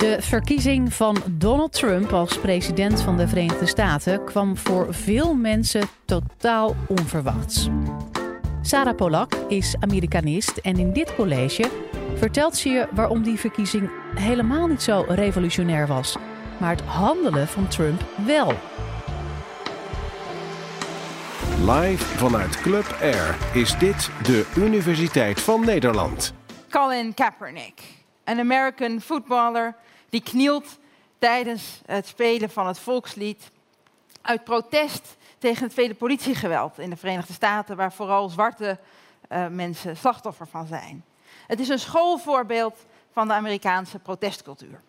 De verkiezing van Donald Trump als president van de Verenigde Staten kwam voor veel mensen totaal onverwachts. Sarah Polak is Amerikanist en in dit college vertelt ze je waarom die verkiezing helemaal niet zo revolutionair was, maar het handelen van Trump wel. Live vanuit Club Air is dit de Universiteit van Nederland. Colin Kaepernick, een American footballer die knielt tijdens het spelen van het volkslied uit protest tegen het vele politiegeweld in de Verenigde Staten, waar vooral zwarte uh, mensen slachtoffer van zijn. Het is een schoolvoorbeeld van de Amerikaanse protestcultuur.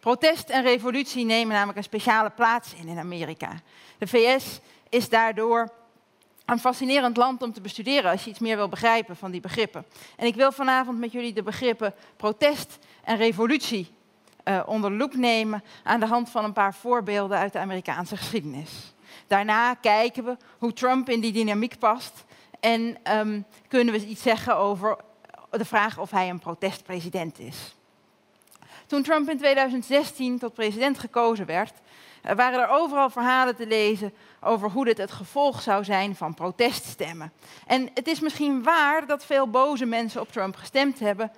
Protest en revolutie nemen namelijk een speciale plaats in in Amerika. De VS is daardoor een fascinerend land om te bestuderen als je iets meer wil begrijpen van die begrippen. En ik wil vanavond met jullie de begrippen protest en revolutie uh, onder loep nemen aan de hand van een paar voorbeelden uit de Amerikaanse geschiedenis. Daarna kijken we hoe Trump in die dynamiek past en um, kunnen we iets zeggen over de vraag of hij een protestpresident is. Toen Trump in 2016 tot president gekozen werd, er waren er overal verhalen te lezen over hoe dit het gevolg zou zijn van proteststemmen. En het is misschien waar dat veel boze mensen op Trump gestemd hebben.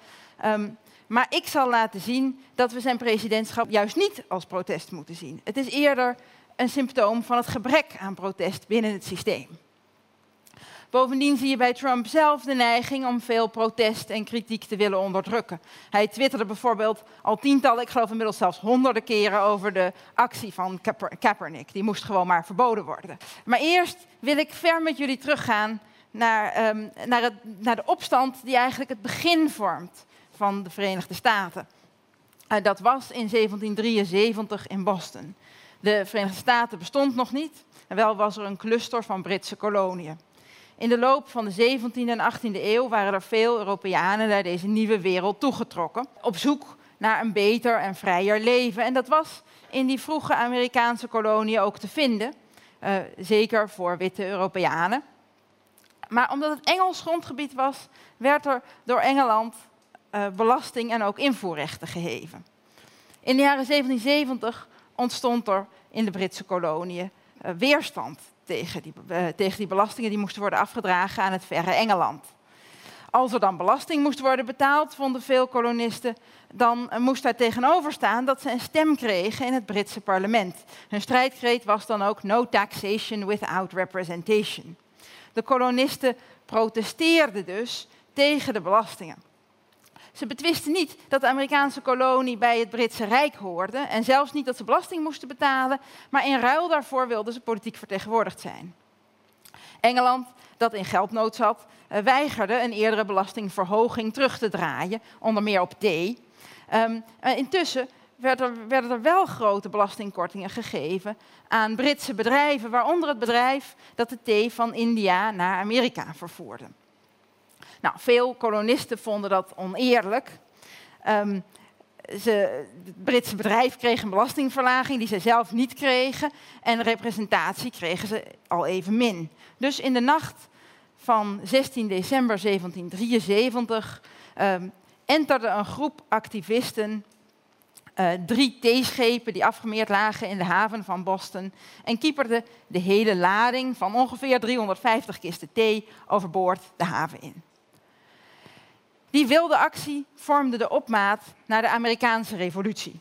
Um, maar ik zal laten zien dat we zijn presidentschap juist niet als protest moeten zien. Het is eerder een symptoom van het gebrek aan protest binnen het systeem. Bovendien zie je bij Trump zelf de neiging om veel protest en kritiek te willen onderdrukken. Hij twitterde bijvoorbeeld al tientallen, ik geloof inmiddels zelfs honderden keren over de actie van Kaepernick. Die moest gewoon maar verboden worden. Maar eerst wil ik ver met jullie teruggaan naar, um, naar, het, naar de opstand die eigenlijk het begin vormt van de Verenigde Staten. Uh, dat was in 1773 in Boston. De Verenigde Staten bestond nog niet, en wel was er een cluster van Britse koloniën. In de loop van de 17e en 18e eeuw waren er veel Europeanen naar deze nieuwe wereld toegetrokken, op zoek naar een beter en vrijer leven. En dat was in die vroege Amerikaanse koloniën ook te vinden, uh, zeker voor witte Europeanen. Maar omdat het Engels grondgebied was, werd er door Engeland uh, belasting en ook invoerrechten geheven. In de jaren 1770 ontstond er in de Britse koloniën uh, weerstand tegen die, uh, tegen die belastingen die moesten worden afgedragen aan het verre Engeland. Als er dan belasting moest worden betaald, vonden veel kolonisten, dan moest daar tegenover staan dat ze een stem kregen in het Britse parlement. Hun strijdkreet was dan ook no taxation without representation. De kolonisten protesteerden dus tegen de belastingen. Ze betwisten niet dat de Amerikaanse kolonie bij het Britse Rijk hoorde en zelfs niet dat ze belasting moesten betalen, maar in ruil daarvoor wilden ze politiek vertegenwoordigd zijn. Engeland, dat in geldnood zat, eh, weigerde een eerdere belastingverhoging terug te draaien, onder meer op thee. Um, intussen werden er, er wel grote belastingkortingen gegeven aan Britse bedrijven, waaronder het bedrijf dat de thee van India naar Amerika vervoerde. Nou, veel kolonisten vonden dat oneerlijk. Um, ze, het Britse bedrijf kreeg een belastingverlaging die ze zelf niet kregen. En representatie kregen ze al even min. Dus in de nacht van 16 december 1773 um, enterde een groep activisten uh, drie theeschepen die afgemeerd lagen in de haven van Boston en kieperde de hele lading van ongeveer 350 kisten thee overboord de haven in. Die wilde actie vormde de opmaat naar de Amerikaanse revolutie.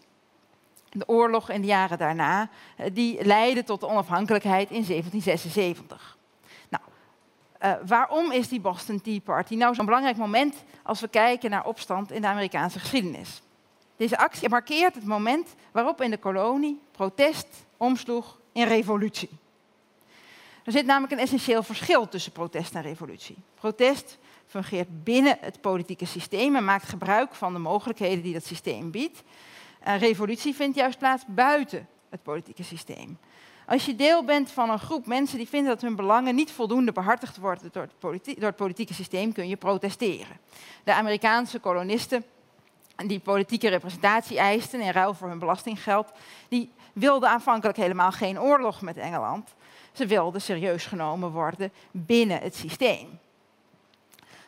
De oorlog in de jaren daarna, eh, die leidde tot de onafhankelijkheid in 1776. Nou, uh, waarom is die Boston Tea Party nou zo'n belangrijk moment als we kijken naar opstand in de Amerikaanse geschiedenis? Deze actie markeert het moment waarop in de kolonie protest omsloeg in revolutie. Er zit namelijk een essentieel verschil tussen protest en revolutie. Protest fungeert binnen het politieke systeem en maakt gebruik van de mogelijkheden die dat systeem biedt. Een revolutie vindt juist plaats buiten het politieke systeem. Als je deel bent van een groep mensen die vinden dat hun belangen niet voldoende behartigd worden door het, door het politieke systeem, kun je protesteren. De Amerikaanse kolonisten die politieke representatie eisten in ruil voor hun belastinggeld, die wilden aanvankelijk helemaal geen oorlog met Engeland. Ze wilden serieus genomen worden binnen het systeem.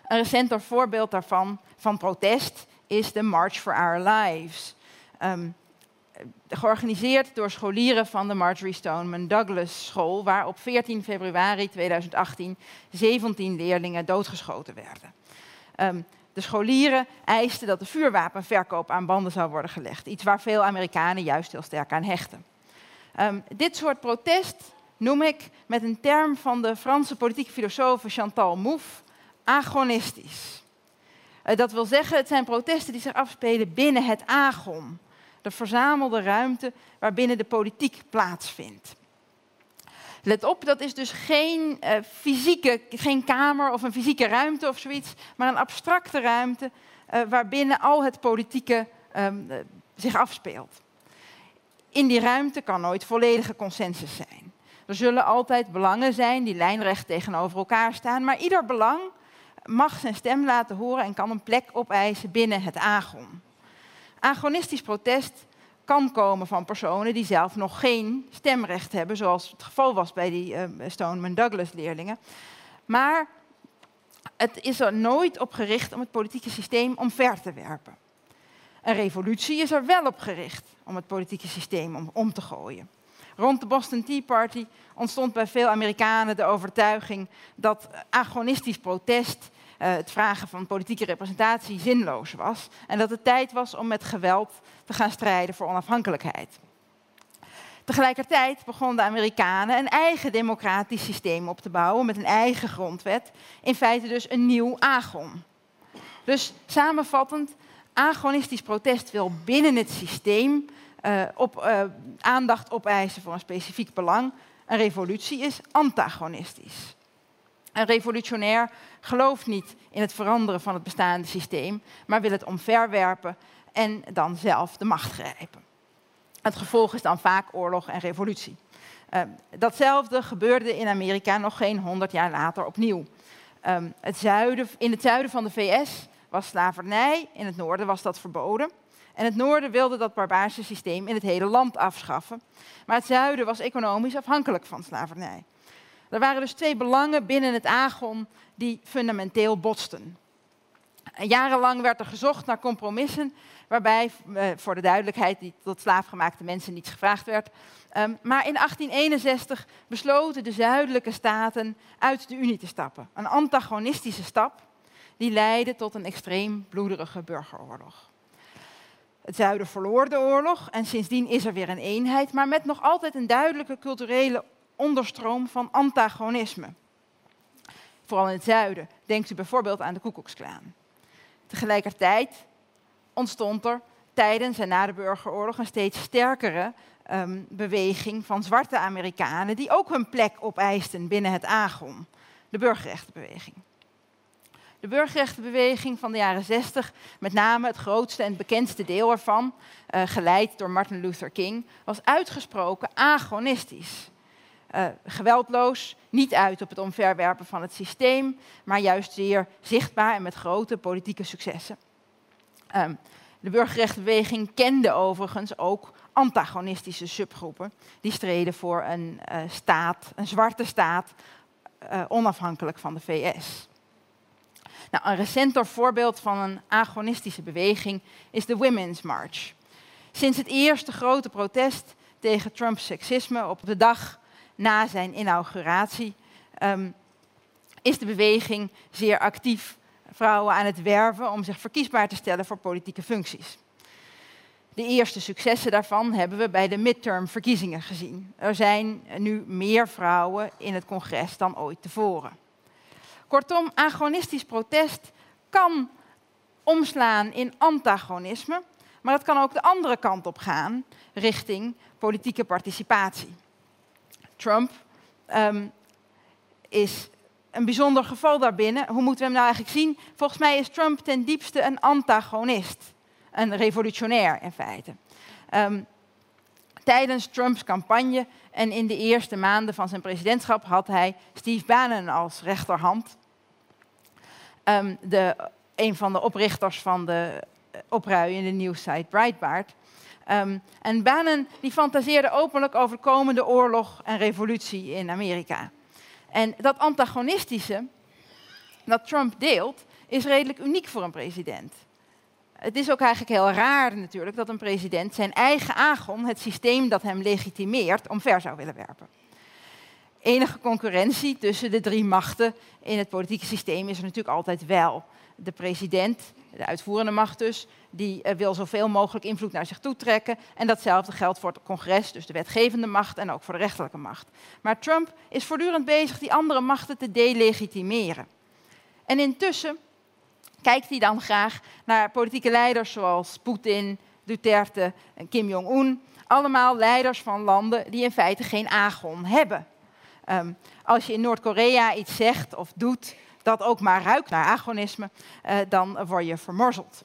Een recenter voorbeeld daarvan, van protest, is de March for Our Lives. Um, georganiseerd door scholieren van de Marjorie Stoneman Douglas School, waar op 14 februari 2018 17 leerlingen doodgeschoten werden. Um, de scholieren eisten dat de vuurwapenverkoop aan banden zou worden gelegd, iets waar veel Amerikanen juist heel sterk aan hechten. Um, dit soort protest noem ik met een term van de Franse politieke filosoof Chantal Mouffe agonistisch. Uh, dat wil zeggen, het zijn protesten die zich afspelen binnen het agon de verzamelde ruimte waarbinnen de politiek plaatsvindt. Let op, dat is dus geen uh, fysieke, geen kamer of een fysieke ruimte of zoiets, maar een abstracte ruimte uh, waarbinnen al het politieke uh, zich afspeelt. In die ruimte kan nooit volledige consensus zijn. Er zullen altijd belangen zijn die lijnrecht tegenover elkaar staan, maar ieder belang mag zijn stem laten horen en kan een plek opeisen binnen het agon. Agonistisch protest kan komen van personen die zelf nog geen stemrecht hebben, zoals het geval was bij die uh, Stoneman Douglas leerlingen. Maar het is er nooit op gericht om het politieke systeem omver te werpen. Een revolutie is er wel op gericht om het politieke systeem om, te gooien. Rond de Boston Tea Party ontstond bij veel Amerikanen de overtuiging dat agonistisch protest het vragen van politieke representatie zinloos was. En dat het tijd was om met geweld te gaan strijden voor onafhankelijkheid. Tegelijkertijd begonnen de Amerikanen een eigen democratisch systeem op te bouwen met een eigen grondwet. In feite dus een nieuw agon. Dus samenvattend, agonistisch protest wil binnen het systeem uh, op, uh, aandacht opeisen voor een specifiek belang. Een revolutie is antagonistisch. Een revolutionair gelooft niet in het veranderen van het bestaande systeem, maar wil het omverwerpen en dan zelf de macht grijpen. Het gevolg is dan vaak oorlog en revolutie. Uh, datzelfde gebeurde in Amerika nog geen honderd jaar later opnieuw. Um, het zuiden, in het zuiden van de VS was slavernij, in het noorden was dat verboden. En het noorden wilde dat barbaarse systeem in het hele land afschaffen. Maar het zuiden was economisch afhankelijk van slavernij. Er waren dus twee belangen binnen het Agon die fundamenteel botsten. Jarenlang werd er gezocht naar compromissen, waarbij, eh, voor de duidelijkheid, die tot slaafgemaakte mensen niets gevraagd werd. Um, maar in 1861 besloten de zuidelijke staten uit de Unie te stappen. Een antagonistische stap die leidde tot een extreem bloederige burgeroorlog. Het zuiden verloor de oorlog en sindsdien is er weer een eenheid, maar met nog altijd een duidelijke culturele onderstroom van antagonisme. Vooral in het zuiden. Denkt u bijvoorbeeld aan de Koekoeksklaan. Tegelijkertijd ontstond er tijdens en na de burgeroorlog een steeds sterkere um, beweging van zwarte Amerikanen die ook hun plek opeisten binnen het Agon, de burgerrechtenbeweging. De burgerrechtenbeweging van de jaren 60, met name het grootste en bekendste deel ervan, uh, geleid door Martin Luther King, was uitgesproken agonistisch. Uh, geweldloos, niet uit op het omverwerpen van het systeem, maar juist zeer zichtbaar en met grote politieke successen. Um, de burgerrechtenbeweging kende overigens ook antagonistische subgroepen die streden voor een uh, staat, een zwarte staat, uh, onafhankelijk van de VS. Nou, een recenter voorbeeld van een agonistische beweging is de Women's March. Sinds het eerste grote protest tegen Trumps seksisme op de dag na zijn inauguratie um, is de beweging zeer actief vrouwen aan het werven om zich verkiesbaar te stellen voor politieke functies. De eerste successen daarvan hebben we bij de midtermverkiezingen gezien. Er zijn nu meer vrouwen in het congres dan ooit tevoren. Kortom, agonistisch protest kan omslaan in antagonisme, maar het kan ook de andere kant op gaan, richting politieke participatie. Trump um, is een bijzonder geval daarbinnen. Hoe moeten we hem nou eigenlijk zien? Volgens mij is Trump ten diepste een antagonist. Een revolutionair in feite. Um, tijdens Trumps campagne en in de eerste maanden van zijn presidentschap had hij Steve Bannon als rechterhand. Um, de, een van de oprichters van de opruiende nieuwssite Breitbart. Um, en Bannon die fantaseerde openlijk over komende oorlog en revolutie in Amerika. En dat antagonistische dat Trump deelt, is redelijk uniek voor een president. Het is ook eigenlijk heel raar natuurlijk dat een president zijn eigen agon, het systeem dat hem legitimeert, omver zou willen werpen. Enige concurrentie tussen de drie machten in het politieke systeem is er natuurlijk altijd wel. De president, de uitvoerende macht dus, die eh, wil zoveel mogelijk invloed naar zich toe trekken. En datzelfde geldt voor het congres, dus de wetgevende macht en ook voor de rechterlijke macht. Maar Trump is voortdurend bezig die andere machten te delegitimeren. En intussen kijkt hij dan graag naar politieke leiders zoals Poetin, Duterte en Kim Jong-un. Allemaal leiders van landen die in feite geen agon hebben. Um, als je in Noord-Korea iets zegt of doet dat ook maar ruikt naar agonisme, uh, dan word je vermorzeld.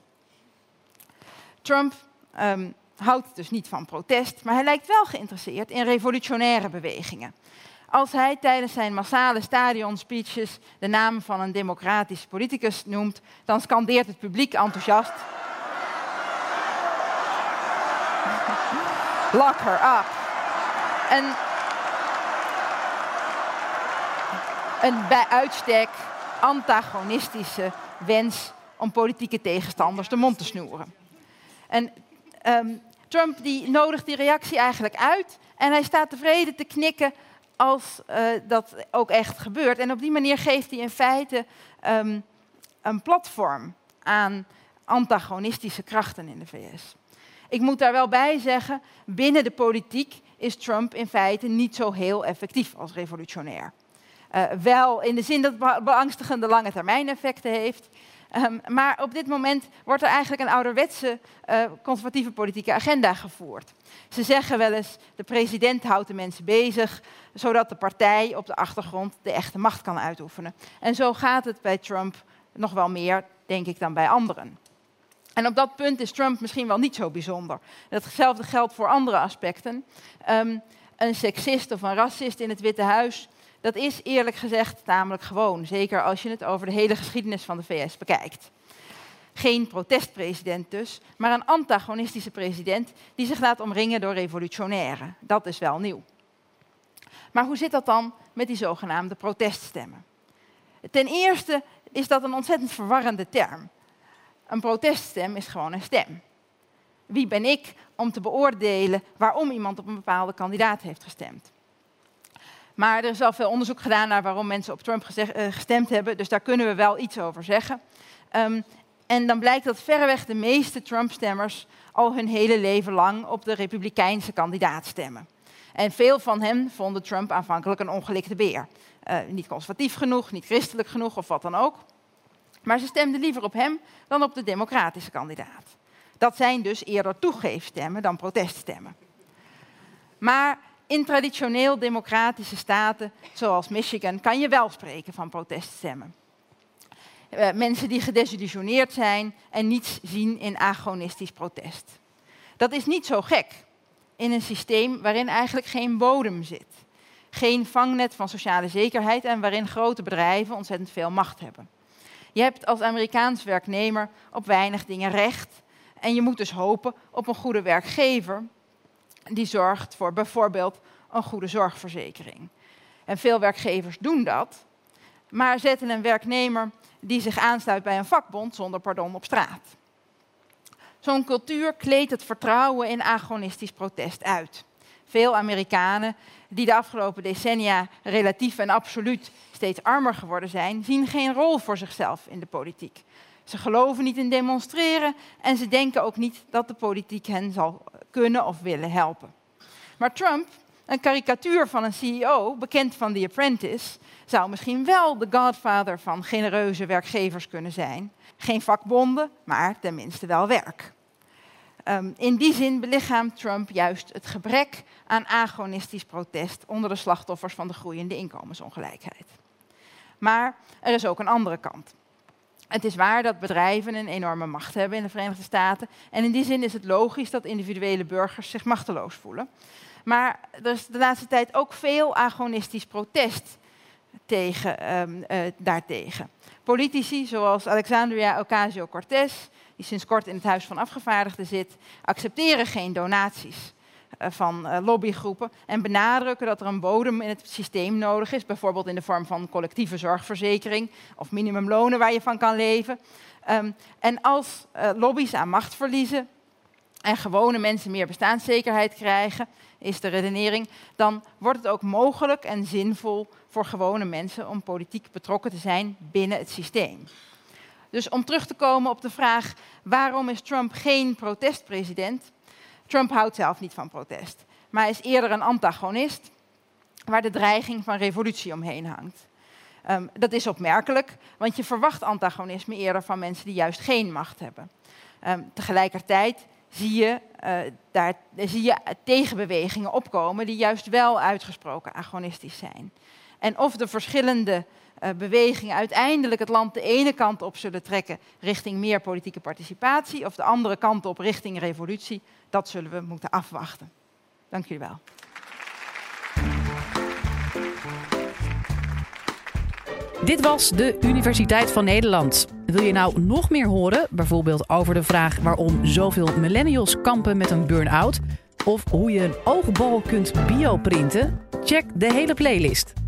Trump um, houdt dus niet van protest, maar hij lijkt wel geïnteresseerd in revolutionaire bewegingen. Als hij tijdens zijn massale stadionspeeches de naam van een democratisch politicus noemt, dan scandeert het publiek enthousiast. Lock her up. En een bij uitstek antagonistische wens om politieke tegenstanders de mond te snoeren. En um, Trump die nodigt die reactie eigenlijk uit en hij staat tevreden te knikken als uh, dat ook echt gebeurt. En op die manier geeft hij in feite um, een platform aan antagonistische krachten in de VS. Ik moet daar wel bij zeggen, binnen de politiek is Trump in feite niet zo heel effectief als revolutionair. Uh, wel in de zin dat het beangstigende lange termijn effecten heeft. Um, maar op dit moment wordt er eigenlijk een ouderwetse uh, conservatieve politieke agenda gevoerd. Ze zeggen wel eens, de president houdt de mensen bezig, zodat de partij op de achtergrond de echte macht kan uitoefenen. En zo gaat het bij Trump nog wel meer, denk ik, dan bij anderen. En op dat punt is Trump misschien wel niet zo bijzonder. Hetzelfde geldt voor andere aspecten. Um, een seksist of een racist in het Witte Huis dat is eerlijk gezegd namelijk gewoon, zeker als je het over de hele geschiedenis van de VS bekijkt. Geen protestpresident dus, maar een antagonistische president die zich laat omringen door revolutionairen. Dat is wel nieuw. Maar hoe zit dat dan met die zogenaamde proteststemmen? Ten eerste is dat een ontzettend verwarrende term. Een proteststem is gewoon een stem. Wie ben ik om te beoordelen waarom iemand op een bepaalde kandidaat heeft gestemd? Maar er is al veel onderzoek gedaan naar waarom mensen op Trump uh, gestemd hebben. Dus daar kunnen we wel iets over zeggen. Um, en dan blijkt dat verreweg de meeste Trump-stemmers al hun hele leven lang op de republikeinse kandidaat stemmen. En veel van hen vonden Trump aanvankelijk een ongelikte beer. Uh, niet conservatief genoeg, niet christelijk genoeg of wat dan ook. Maar ze stemden liever op hem dan op de democratische kandidaat. Dat zijn dus eerder toegeefstemmen dan proteststemmen. Maar in traditioneel democratische staten, zoals Michigan, kan je wel spreken van proteststemmen. Uh, mensen die gedesillusioneerd zijn en niets zien in agonistisch protest. Dat is niet zo gek in een systeem waarin eigenlijk geen bodem zit. Geen vangnet van sociale zekerheid en waarin grote bedrijven ontzettend veel macht hebben. Je hebt als Amerikaans werknemer op weinig dingen recht en je moet dus hopen op een goede werkgever die zorgt voor bijvoorbeeld een goede zorgverzekering. En veel werkgevers doen dat, maar zetten een werknemer die zich aansluit bij een vakbond zonder pardon op straat. Zo'n cultuur kleedt het vertrouwen in agonistisch protest uit. Veel Amerikanen die de afgelopen decennia relatief en absoluut steeds armer geworden zijn, zien geen rol voor zichzelf in de politiek. Ze geloven niet in demonstreren en ze denken ook niet dat de politiek hen zal kunnen of willen helpen. Maar Trump, een karikatuur van een CEO, bekend van The Apprentice, zou misschien wel de godfather van genereuze werkgevers kunnen zijn. Geen vakbonden, maar tenminste wel werk. Um, in die zin belichaamt Trump juist het gebrek aan agonistisch protest onder de slachtoffers van de groeiende inkomensongelijkheid. Maar er is ook een andere kant. Het is waar dat bedrijven een enorme macht hebben in de Verenigde Staten. En in die zin is het logisch dat individuele burgers zich machteloos voelen. Maar er is de laatste tijd ook veel agonistisch protest tegen, uh, daartegen. Politici zoals Alexandria Ocasio-Cortez, die sinds kort in het Huis van Afgevaardigden zit, accepteren geen donaties. Eh, van uh, lobbygroepen en benadrukken dat er een bodem in het systeem nodig is, bijvoorbeeld in de vorm van collectieve zorgverzekering of minimumlonen waar je van kan leven. Um, en als uh, lobby's aan macht verliezen en gewone mensen meer bestaanszekerheid krijgen, is de redenering, dan wordt het ook mogelijk en zinvol voor gewone mensen om politiek betrokken te zijn binnen het systeem. Dus om terug te komen op de vraag waarom is Trump geen protestpresident? Trump houdt zelf niet van protest, maar is eerder een antagonist waar de dreiging van revolutie omheen hangt. Um, dat is opmerkelijk, want je verwacht antagonisme eerder van mensen die juist geen macht hebben. Um, tegelijkertijd zie je, uh, daar, zie je tegenbewegingen opkomen die juist wel uitgesproken agonistisch zijn. En of de verschillende bewegingen uiteindelijk het land de ene kant op zullen trekken richting meer politieke participatie, of de andere kant op richting revolutie, dat zullen we moeten afwachten. Dank jullie wel. Dit was de Universiteit van Nederland. Wil je nou nog meer horen, bijvoorbeeld over de vraag waarom zoveel millennials kampen met een burn-out? Of hoe je een oogbal kunt bioprinten? Check de hele playlist.